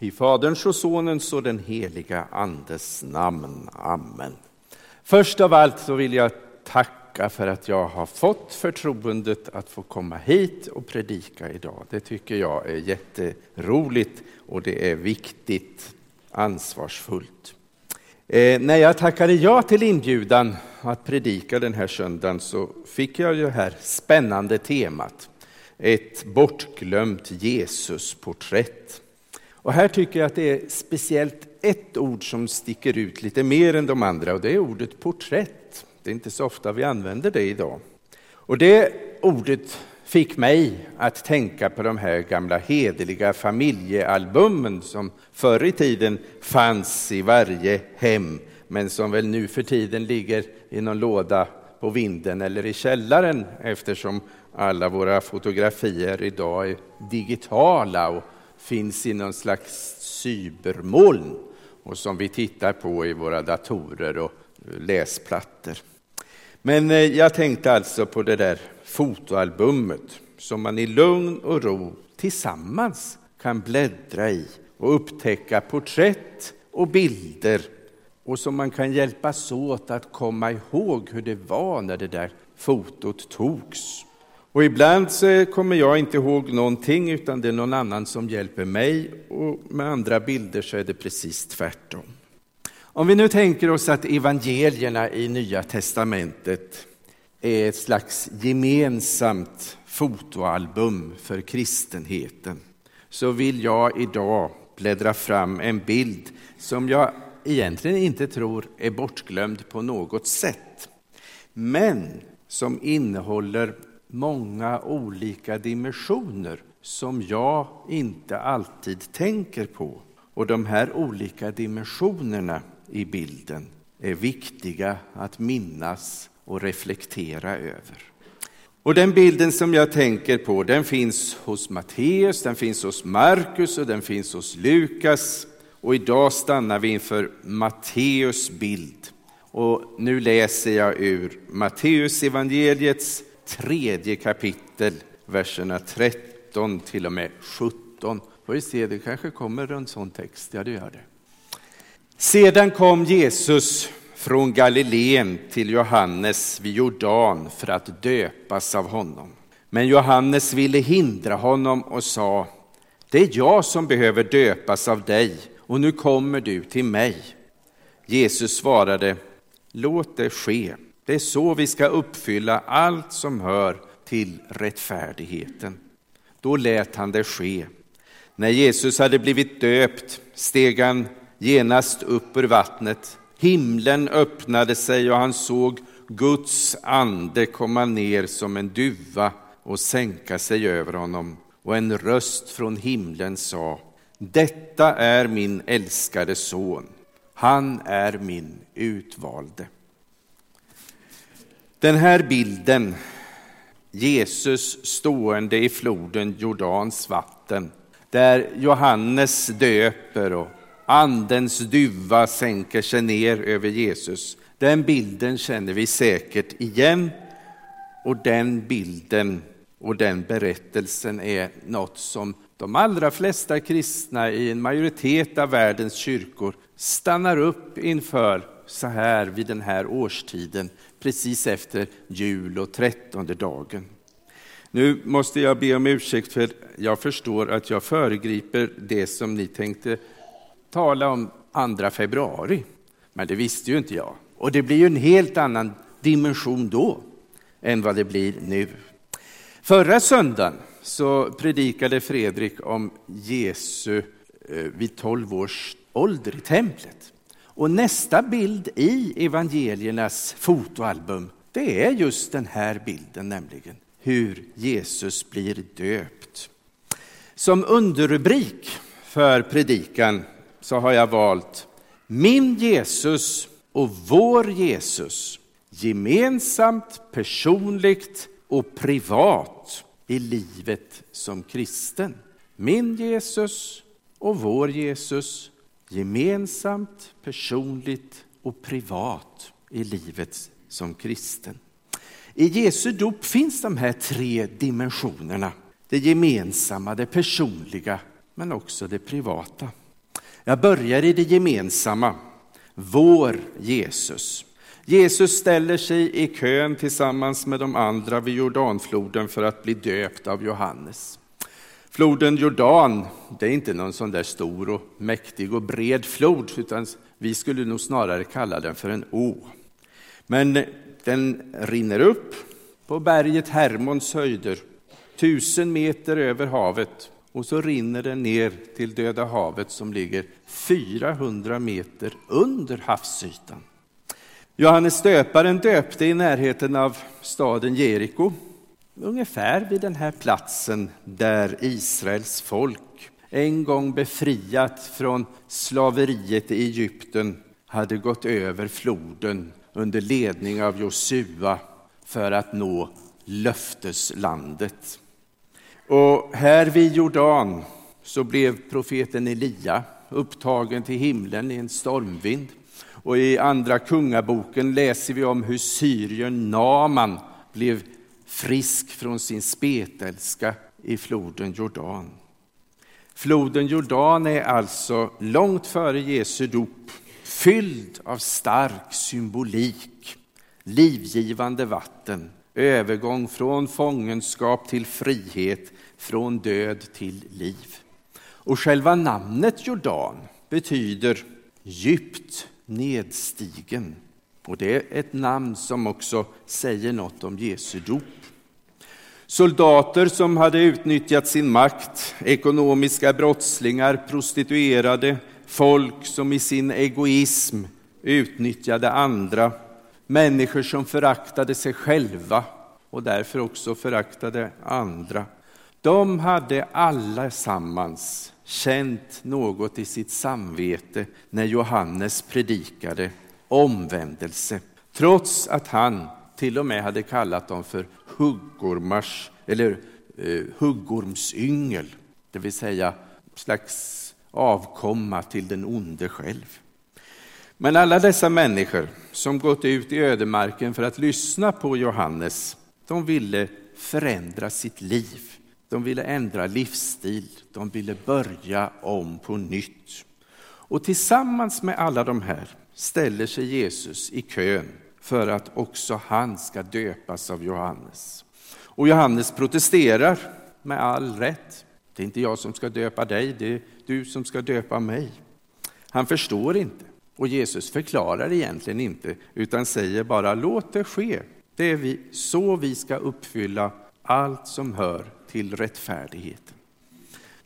I Faderns och Sonens och den heliga Andes namn. Amen. Först av allt så vill jag tacka för att jag har fått förtroendet att få komma hit och predika idag. Det tycker jag är jätteroligt och det är viktigt, ansvarsfullt. Eh, när jag tackade ja till inbjudan att predika den här söndagen så fick jag det här spännande temat. Ett bortglömt Jesusporträtt. Och här tycker jag att det är speciellt ett ord som sticker ut lite mer än de andra och det är ordet porträtt. Det är inte så ofta vi använder det idag. Och det ordet fick mig att tänka på de här gamla hederliga familjealbumen som förr i tiden fanns i varje hem men som väl nu för tiden ligger i någon låda på vinden eller i källaren eftersom alla våra fotografier idag är digitala och finns i någon slags cybermoln och som vi tittar på i våra datorer och läsplattor. Men eh, jag tänkte alltså på det där fotoalbumet som man i lugn och ro tillsammans kan bläddra i och upptäcka porträtt och bilder och som man kan hjälpas åt att komma ihåg hur det var när det där fotot togs. Och ibland så kommer jag inte ihåg någonting utan det är någon annan som hjälper mig och med andra bilder så är det precis tvärtom. Om vi nu tänker oss att evangelierna i Nya testamentet är ett slags gemensamt fotoalbum för kristenheten så vill jag idag bläddra fram en bild som jag egentligen inte tror är bortglömd på något sätt men som innehåller många olika dimensioner som jag inte alltid tänker på. Och de här olika dimensionerna i bilden är viktiga att minnas och reflektera över. Och den bilden som jag tänker på den finns hos Matteus, den finns hos Markus och den finns hos Lukas. Och idag stannar vi inför Matteus bild. Och nu läser jag ur Matteus evangeliets tredje kapitel, verserna 13 till och med 17. Får vi se, det kanske kommer en sån text. Ja, det gör det. Sedan kom Jesus från Galileen till Johannes vid Jordan för att döpas av honom. Men Johannes ville hindra honom och sa, det är jag som behöver döpas av dig och nu kommer du till mig. Jesus svarade, låt det ske. Det är så vi ska uppfylla allt som hör till rättfärdigheten. Då lät han det ske. När Jesus hade blivit döpt steg han genast upp ur vattnet. Himlen öppnade sig och han såg Guds ande komma ner som en duva och sänka sig över honom. Och en röst från himlen sa, detta är min älskade son, han är min utvalde. Den här bilden, Jesus stående i floden Jordans vatten, där Johannes döper och andens duva sänker sig ner över Jesus. Den bilden känner vi säkert igen och den bilden och den berättelsen är något som de allra flesta kristna i en majoritet av världens kyrkor stannar upp inför så här vid den här årstiden precis efter jul och trettonde dagen. Nu måste jag be om ursäkt för jag förstår att jag föregriper det som ni tänkte tala om 2 februari. Men det visste ju inte jag. Och det blir ju en helt annan dimension då än vad det blir nu. Förra söndagen så predikade Fredrik om Jesu eh, vid 12 års ålder i templet. Och nästa bild i evangeliernas fotoalbum, det är just den här bilden nämligen. Hur Jesus blir döpt. Som underrubrik för predikan så har jag valt Min Jesus och vår Jesus gemensamt, personligt och privat i livet som kristen. Min Jesus och vår Jesus gemensamt, personligt och privat i livet som kristen. I Jesu dop finns de här tre dimensionerna. Det gemensamma, det personliga, men också det privata. Jag börjar i det gemensamma, vår Jesus. Jesus ställer sig i kön tillsammans med de andra vid Jordanfloden för att bli döpt av Johannes. Floden Jordan, det är inte någon sån där stor och mäktig och bred flod, utan vi skulle nog snarare kalla den för en å. Men den rinner upp på berget Hermons höjder, tusen meter över havet, och så rinner den ner till Döda havet som ligger 400 meter under havsytan. Johannes döparen döpte i närheten av staden Jeriko, ungefär vid den här platsen där Israels folk, en gång befriat från slaveriet i Egypten, hade gått över floden under ledning av Josua för att nå löfteslandet. Och här vid Jordan så blev profeten Elia upptagen till himlen i en stormvind. Och i Andra Kungaboken läser vi om hur syrien Naman blev frisk från sin spetälska i floden Jordan. Floden Jordan är alltså långt före Jesu dop fylld av stark symbolik, livgivande vatten, övergång från fångenskap till frihet, från död till liv. Och själva namnet Jordan betyder djupt nedstigen. Och det är ett namn som också säger något om Jesu dop. Soldater som hade utnyttjat sin makt, ekonomiska brottslingar, prostituerade, folk som i sin egoism utnyttjade andra, människor som föraktade sig själva och därför också föraktade andra. De hade allesammans känt något i sitt samvete när Johannes predikade omvändelse, trots att han till och med hade kallat dem för huggormars eller eh, huggormsyngel, det vill säga slags avkomma till den onde själv. Men alla dessa människor som gått ut i ödemarken för att lyssna på Johannes, de ville förändra sitt liv. De ville ändra livsstil, de ville börja om på nytt. Och tillsammans med alla de här ställer sig Jesus i kön för att också han ska döpas av Johannes. Och Johannes protesterar med all rätt. Det är inte jag som ska döpa dig, det är du som ska döpa mig. Han förstår inte och Jesus förklarar egentligen inte utan säger bara låt det ske. Det är vi, så vi ska uppfylla allt som hör till rättfärdigheten.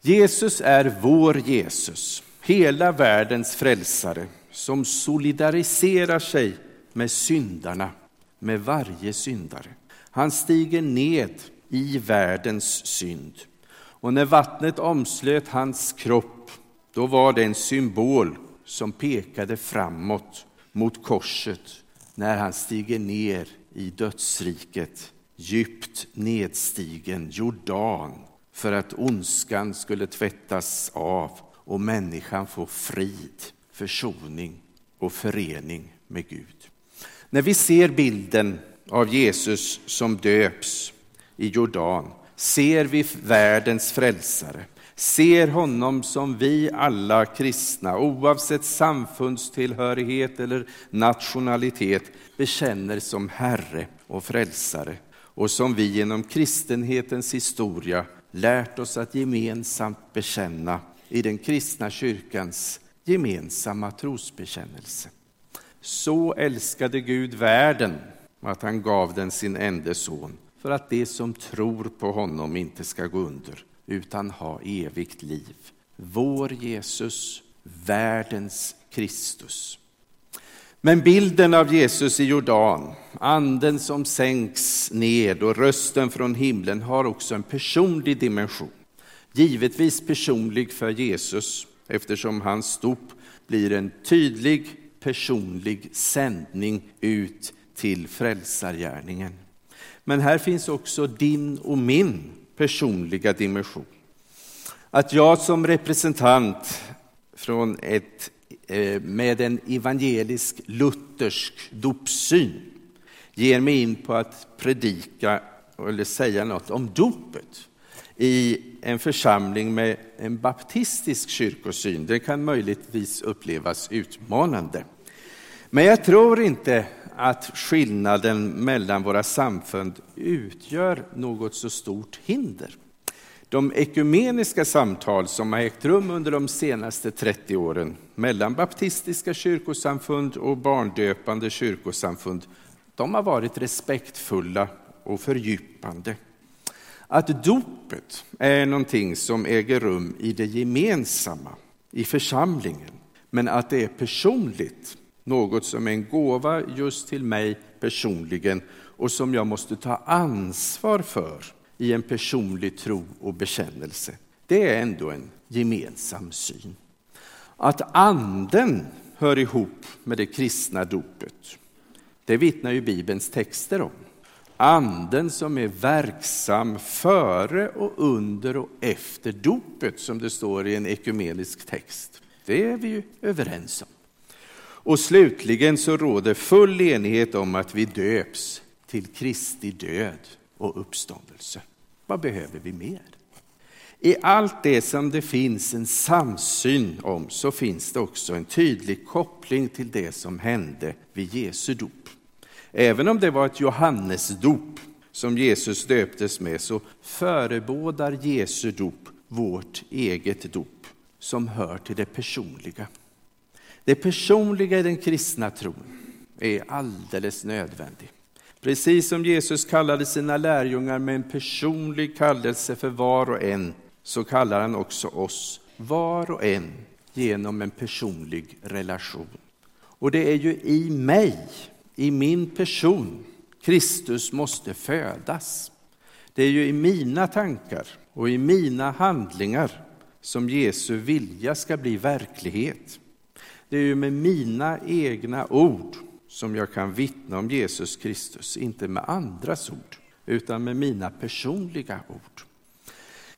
Jesus är vår Jesus, hela världens frälsare som solidariserar sig med syndarna, med varje syndare. Han stiger ned i världens synd. Och när vattnet omslöt hans kropp, då var det en symbol som pekade framåt mot korset när han stiger ner i dödsriket, djupt nedstigen Jordan, för att ondskan skulle tvättas av och människan få frid, försoning och förening med Gud. När vi ser bilden av Jesus som döps i Jordan ser vi världens frälsare, ser honom som vi alla kristna, oavsett samfundstillhörighet eller nationalitet, bekänner som Herre och frälsare och som vi genom kristenhetens historia lärt oss att gemensamt bekänna i den kristna kyrkans gemensamma trosbekännelse. Så älskade Gud världen att han gav den sin enda son för att de som tror på honom inte ska gå under utan ha evigt liv. Vår Jesus, världens Kristus. Men bilden av Jesus i Jordan, anden som sänks ned och rösten från himlen har också en personlig dimension. Givetvis personlig för Jesus eftersom hans dop blir en tydlig personlig sändning ut till frälsargärningen. Men här finns också din och min personliga dimension. Att jag som representant från ett, eh, med en evangelisk luthersk dopsyn ger mig in på att predika eller säga något om dopet i en församling med en baptistisk kyrkosyn. Det kan möjligtvis upplevas utmanande. Men jag tror inte att skillnaden mellan våra samfund utgör något så stort hinder. De ekumeniska samtal som har ägt rum under de senaste 30 åren mellan baptistiska kyrkosamfund och barndöpande kyrkosamfund, de har varit respektfulla och fördjupande. Att dopet är någonting som äger rum i det gemensamma, i församlingen, men att det är personligt, något som är en gåva just till mig personligen och som jag måste ta ansvar för i en personlig tro och bekännelse. Det är ändå en gemensam syn. Att anden hör ihop med det kristna dopet, det vittnar ju Bibelns texter om. Anden som är verksam före och under och efter dopet, som det står i en ekumenisk text. Det är vi ju överens om. Och slutligen så råder full enighet om att vi döps till Kristi död och uppståndelse. Vad behöver vi mer? I allt det som det finns en samsyn om så finns det också en tydlig koppling till det som hände vid Jesu dop. Även om det var ett Johannesdop som Jesus döptes med så förebådar Jesu dop vårt eget dop som hör till det personliga. Det personliga i den kristna tron är alldeles nödvändigt. Precis som Jesus kallade sina lärjungar med en personlig kallelse för var och en, så kallar han också oss, var och en, genom en personlig relation. Och det är ju i mig, i min person, Kristus måste födas. Det är ju i mina tankar och i mina handlingar som Jesu vilja ska bli verklighet. Det är ju med mina egna ord som jag kan vittna om Jesus Kristus, inte med andras ord, utan med mina personliga ord.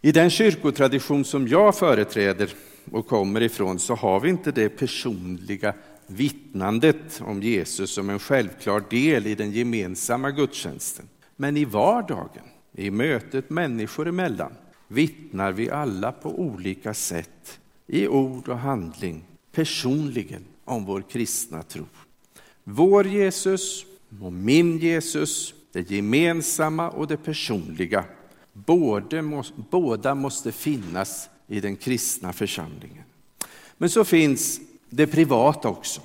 I den kyrkotradition som jag företräder och kommer ifrån så har vi inte det personliga vittnandet om Jesus som en självklar del i den gemensamma gudstjänsten. Men i vardagen, i mötet människor emellan, vittnar vi alla på olika sätt i ord och handling personligen om vår kristna tro. Vår Jesus och min Jesus, det gemensamma och det personliga, båda måste finnas i den kristna församlingen. Men så finns det privata också.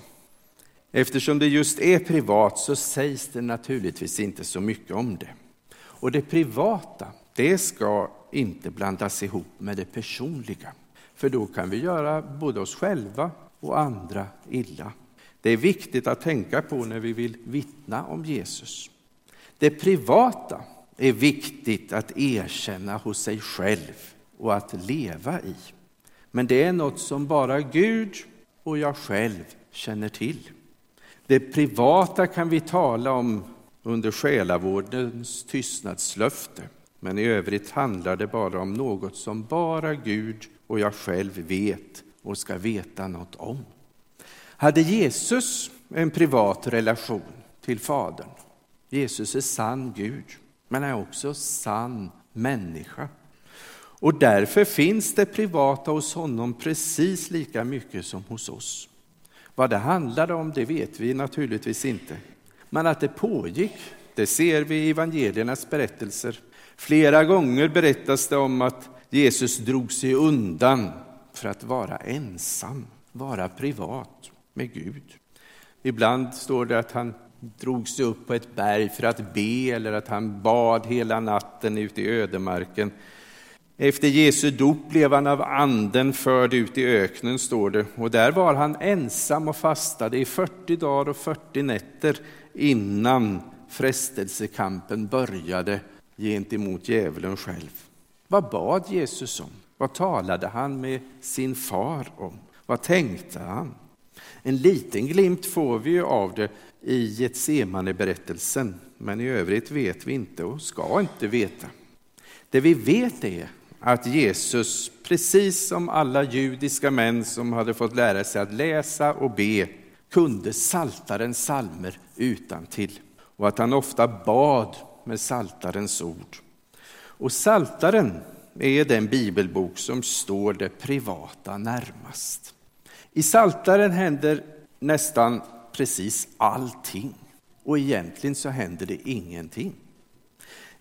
Eftersom det just är privat så sägs det naturligtvis inte så mycket om det. Och det privata, det ska inte blandas ihop med det personliga. För då kan vi göra både oss själva och andra illa. Det är viktigt att tänka på när vi vill vittna om Jesus. Det privata är viktigt att erkänna hos sig själv och att leva i. Men det är något som bara Gud och jag själv känner till. Det privata kan vi tala om under själavårdens tystnadslöfte. Men i övrigt handlar det bara om något som bara Gud och jag själv vet och ska veta något om. Hade Jesus en privat relation till Fadern? Jesus är sann Gud, men är också sann människa. Och därför finns det privata hos honom precis lika mycket som hos oss. Vad det handlade om, det vet vi naturligtvis inte. Men att det pågick, det ser vi i evangeliernas berättelser. Flera gånger berättas det om att Jesus drog sig undan för att vara ensam, vara privat med Gud. Ibland står det att han drog sig upp på ett berg för att be eller att han bad hela natten ute i ödemarken. Efter Jesu dop blev han av anden förd ut i öknen, står det, och där var han ensam och fastade i 40 dagar och 40 nätter innan frestelsekampen började gentemot djävulen själv. Vad bad Jesus om? Vad talade han med sin far om? Vad tänkte han? En liten glimt får vi av det i Getsemane-berättelsen, men i övrigt vet vi inte och ska inte veta. Det vi vet är att Jesus, precis som alla judiska män som hade fått lära sig att läsa och be, kunde saltarens salmer utan till och att han ofta bad med saltarens ord. Och saltaren är den bibelbok som står det privata närmast. I Saltaren händer nästan precis allting och egentligen så händer det ingenting.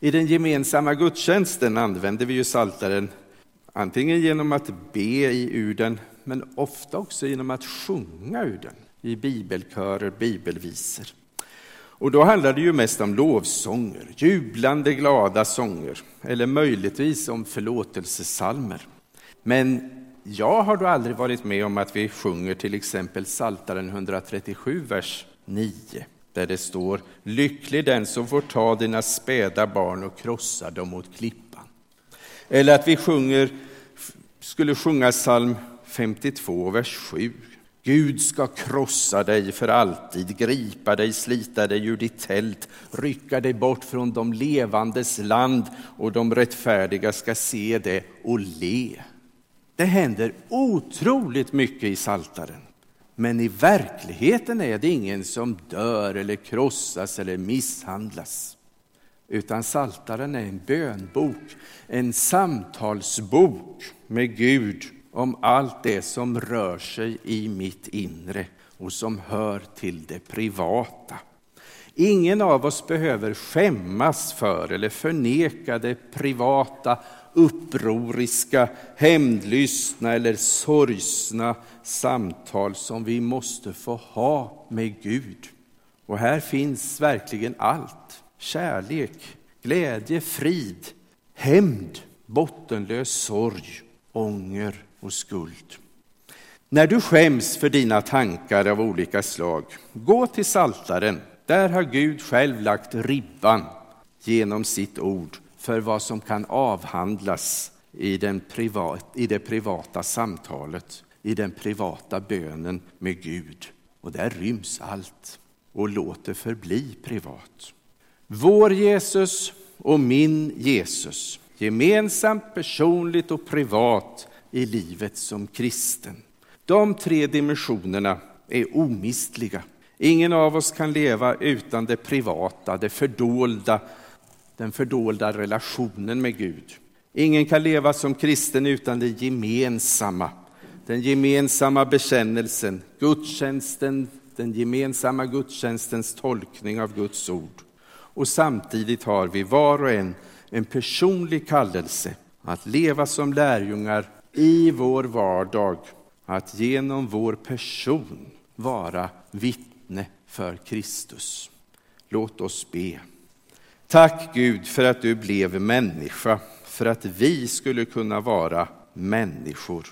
I den gemensamma gudstjänsten använder vi ju Saltaren antingen genom att be i ur den, men ofta också genom att sjunga ur den i bibelkörer, bibelvisor. Och då handlar det ju mest om lovsånger, jublande glada sånger eller möjligtvis om förlåtelsesalmer. Men jag har då aldrig varit med om att vi sjunger till exempel Saltaren 137, vers 9, där det står Lycklig den som får ta dina späda barn och krossa dem mot klippan. Eller att vi sjunger, skulle sjunga psalm 52, vers 7. Gud ska krossa dig för alltid, gripa dig, slita dig ur ditt tält, rycka dig bort från de levandes land och de rättfärdiga ska se det och le. Det händer otroligt mycket i Saltaren. Men i verkligheten är det ingen som dör eller krossas eller misshandlas. Utan Saltaren är en bönbok, en samtalsbok med Gud om allt det som rör sig i mitt inre och som hör till det privata. Ingen av oss behöver skämmas för eller förneka det privata, upproriska, hämndlystna eller sorgsna samtal som vi måste få ha med Gud. Och här finns verkligen allt. Kärlek, glädje, frid, hämnd, bottenlös sorg, ånger och skuld. När du skäms för dina tankar av olika slag, gå till Saltaren. Där har Gud själv lagt ribban genom sitt ord för vad som kan avhandlas i, den privat, i det privata samtalet, i den privata bönen med Gud. Och där ryms allt. Och låt det förbli privat. Vår Jesus och min Jesus, gemensamt, personligt och privat i livet som kristen. De tre dimensionerna är omistliga. Ingen av oss kan leva utan det privata, det fördolda, den fördolda relationen med Gud. Ingen kan leva som kristen utan det gemensamma, den gemensamma bekännelsen, gudstjänsten, den gemensamma gudstjänstens tolkning av Guds ord. Och samtidigt har vi var och en en personlig kallelse att leva som lärjungar i vår vardag, att genom vår person vara vittne för Kristus. Låt oss be. Tack Gud för att du blev människa, för att vi skulle kunna vara människor.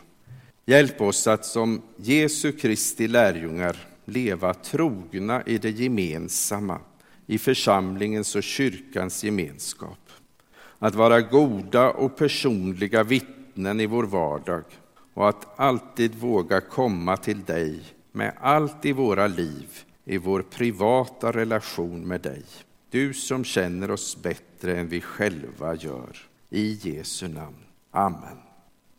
Hjälp oss att som Jesu Kristi lärjungar leva trogna i det gemensamma, i församlingens och kyrkans gemenskap. Att vara goda och personliga vittnen i vår vardag och att alltid våga komma till dig med allt i våra liv, i vår privata relation med dig. Du som känner oss bättre än vi själva gör. I Jesu namn. Amen.